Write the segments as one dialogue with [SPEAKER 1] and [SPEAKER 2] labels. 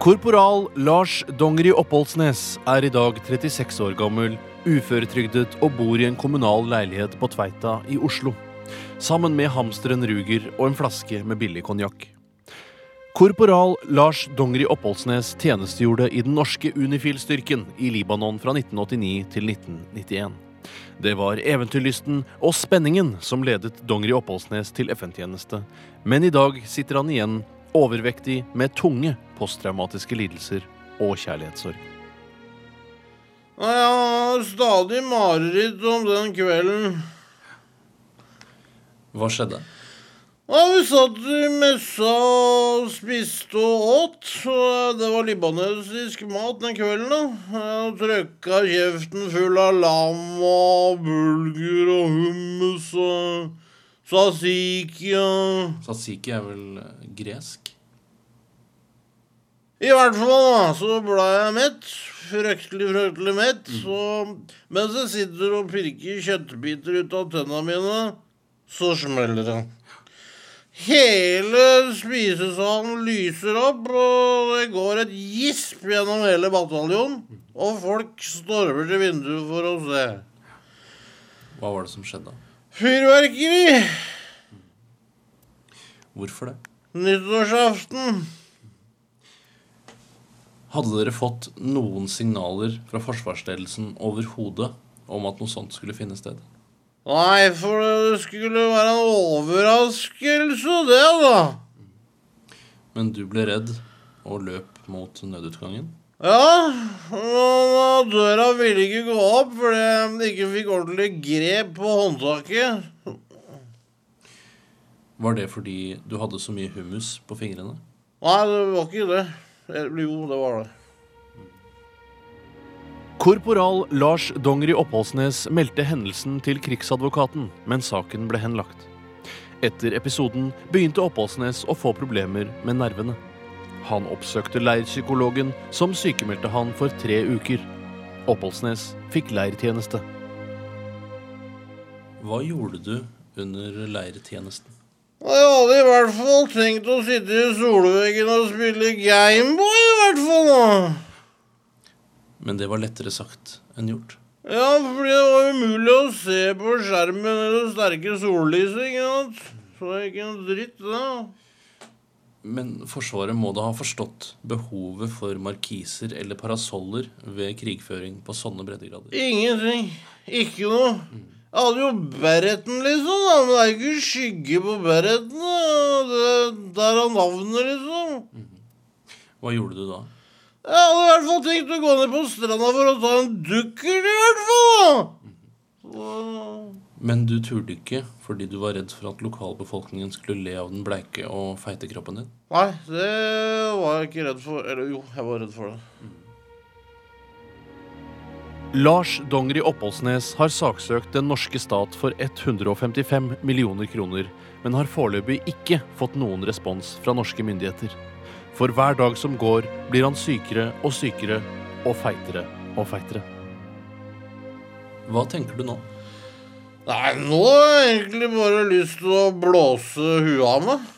[SPEAKER 1] Korporal Lars Dongeri Oppholdsnes er i dag 36 år gammel, uføretrygdet og bor i en kommunal leilighet på Tveita i Oslo. Sammen med hamsteren Ruger og en flaske med billig konjakk. Korporal Lars Dongeri Oppholdsnes tjenestegjorde i den norske Unifil-styrken i Libanon fra 1989 til 1991. Det var eventyrlysten og spenningen som ledet Dongeri Oppholdsnes til FN-tjeneste, men i dag sitter han igjen overvektig med tunge posttraumatiske lidelser og kjærlighetssorg.
[SPEAKER 2] Jeg har stadig mareritt om den kvelden.
[SPEAKER 3] Hva skjedde?
[SPEAKER 2] Ja, vi satt i messa og spiste og åt. Det var libanesisk mat den kvelden. da. Jeg trøkka kjeften full av lam og bulgur og hummus og tzatziki og
[SPEAKER 3] Tzatziki er vel eh, gresk?
[SPEAKER 2] I hvert fall da, så ble jeg mett. Fryktelig, fryktelig mett. Så mens jeg sitter og pirker kjøttbiter ut av tennene mine, så smeller det. Hele spisesalen lyser opp, og det går et gisp gjennom hele bataljonen. Og folk stormer til vinduet for å se.
[SPEAKER 3] Hva var det som skjedde?
[SPEAKER 2] Fyrverkeri!
[SPEAKER 3] Hvorfor det?
[SPEAKER 2] Nyttårsaften.
[SPEAKER 3] Hadde dere fått noen signaler fra forsvarsledelsen overhodet om at noe sånt skulle finne sted?
[SPEAKER 2] Nei, for det skulle være en overraskelse, det, da.
[SPEAKER 3] Men du ble redd og løp mot nødutgangen?
[SPEAKER 2] Ja, døra ville ikke gå opp fordi jeg ikke fikk ordentlig grep på håndtaket.
[SPEAKER 3] Var det fordi du hadde så mye hummus på fingrene?
[SPEAKER 2] Nei, det var ikke det. Jo, det var det.
[SPEAKER 1] Korporal Lars Dongeri Oppholdsnes meldte hendelsen til Krigsadvokaten, men saken ble henlagt. Etter episoden begynte Oppholdsnes å få problemer med nervene. Han oppsøkte leirpsykologen, som sykemeldte han for tre uker. Oppholdsnes fikk leirtjeneste.
[SPEAKER 3] Hva gjorde du under leirtjenesten?
[SPEAKER 2] Jeg hadde i hvert fall tenkt å sitte i solveggen og spille Gameboy, i hvert fall. da.
[SPEAKER 3] Men det var lettere sagt enn gjort.
[SPEAKER 2] Ja, fordi det var umulig å se på skjermen eller det sterke sollyset, ikke sant. Så det gikk ikke en dritt, det.
[SPEAKER 3] Men Forsvaret må da ha forstått behovet for markiser eller parasoller ved krigføring på sånne breddegrader?
[SPEAKER 2] Ingenting. Ikke noe. Jeg hadde jo Bereten, liksom, da, men det er ikke skygge på Bereten. Det- Der er navnet, liksom.
[SPEAKER 3] Hva gjorde du da?
[SPEAKER 2] Jeg hadde i hvert fall tenkt å gå ned på stranda for å ta en dukkert, i hvert fall. da. Så,
[SPEAKER 3] Men du turte ikke fordi du var redd for at lokalbefolkningen skulle le av den bleike og feite kroppen din?
[SPEAKER 2] nei, det var jeg ikke redd for. Eller jo, jeg var redd for det.
[SPEAKER 1] Lars Dongeri Oppholdsnes har saksøkt den norske stat for 155 millioner kroner, men har foreløpig ikke fått noen respons fra norske myndigheter. For hver dag som går, blir han sykere og sykere og feitere og feitere.
[SPEAKER 3] Hva tenker du nå?
[SPEAKER 2] Nei, nå har jeg egentlig bare lyst til å blåse huet av meg.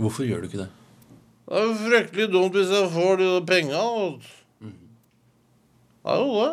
[SPEAKER 3] Hvorfor gjør du ikke det?
[SPEAKER 2] Det er jo fryktelig dumt hvis jeg får de penga. Det er jo det.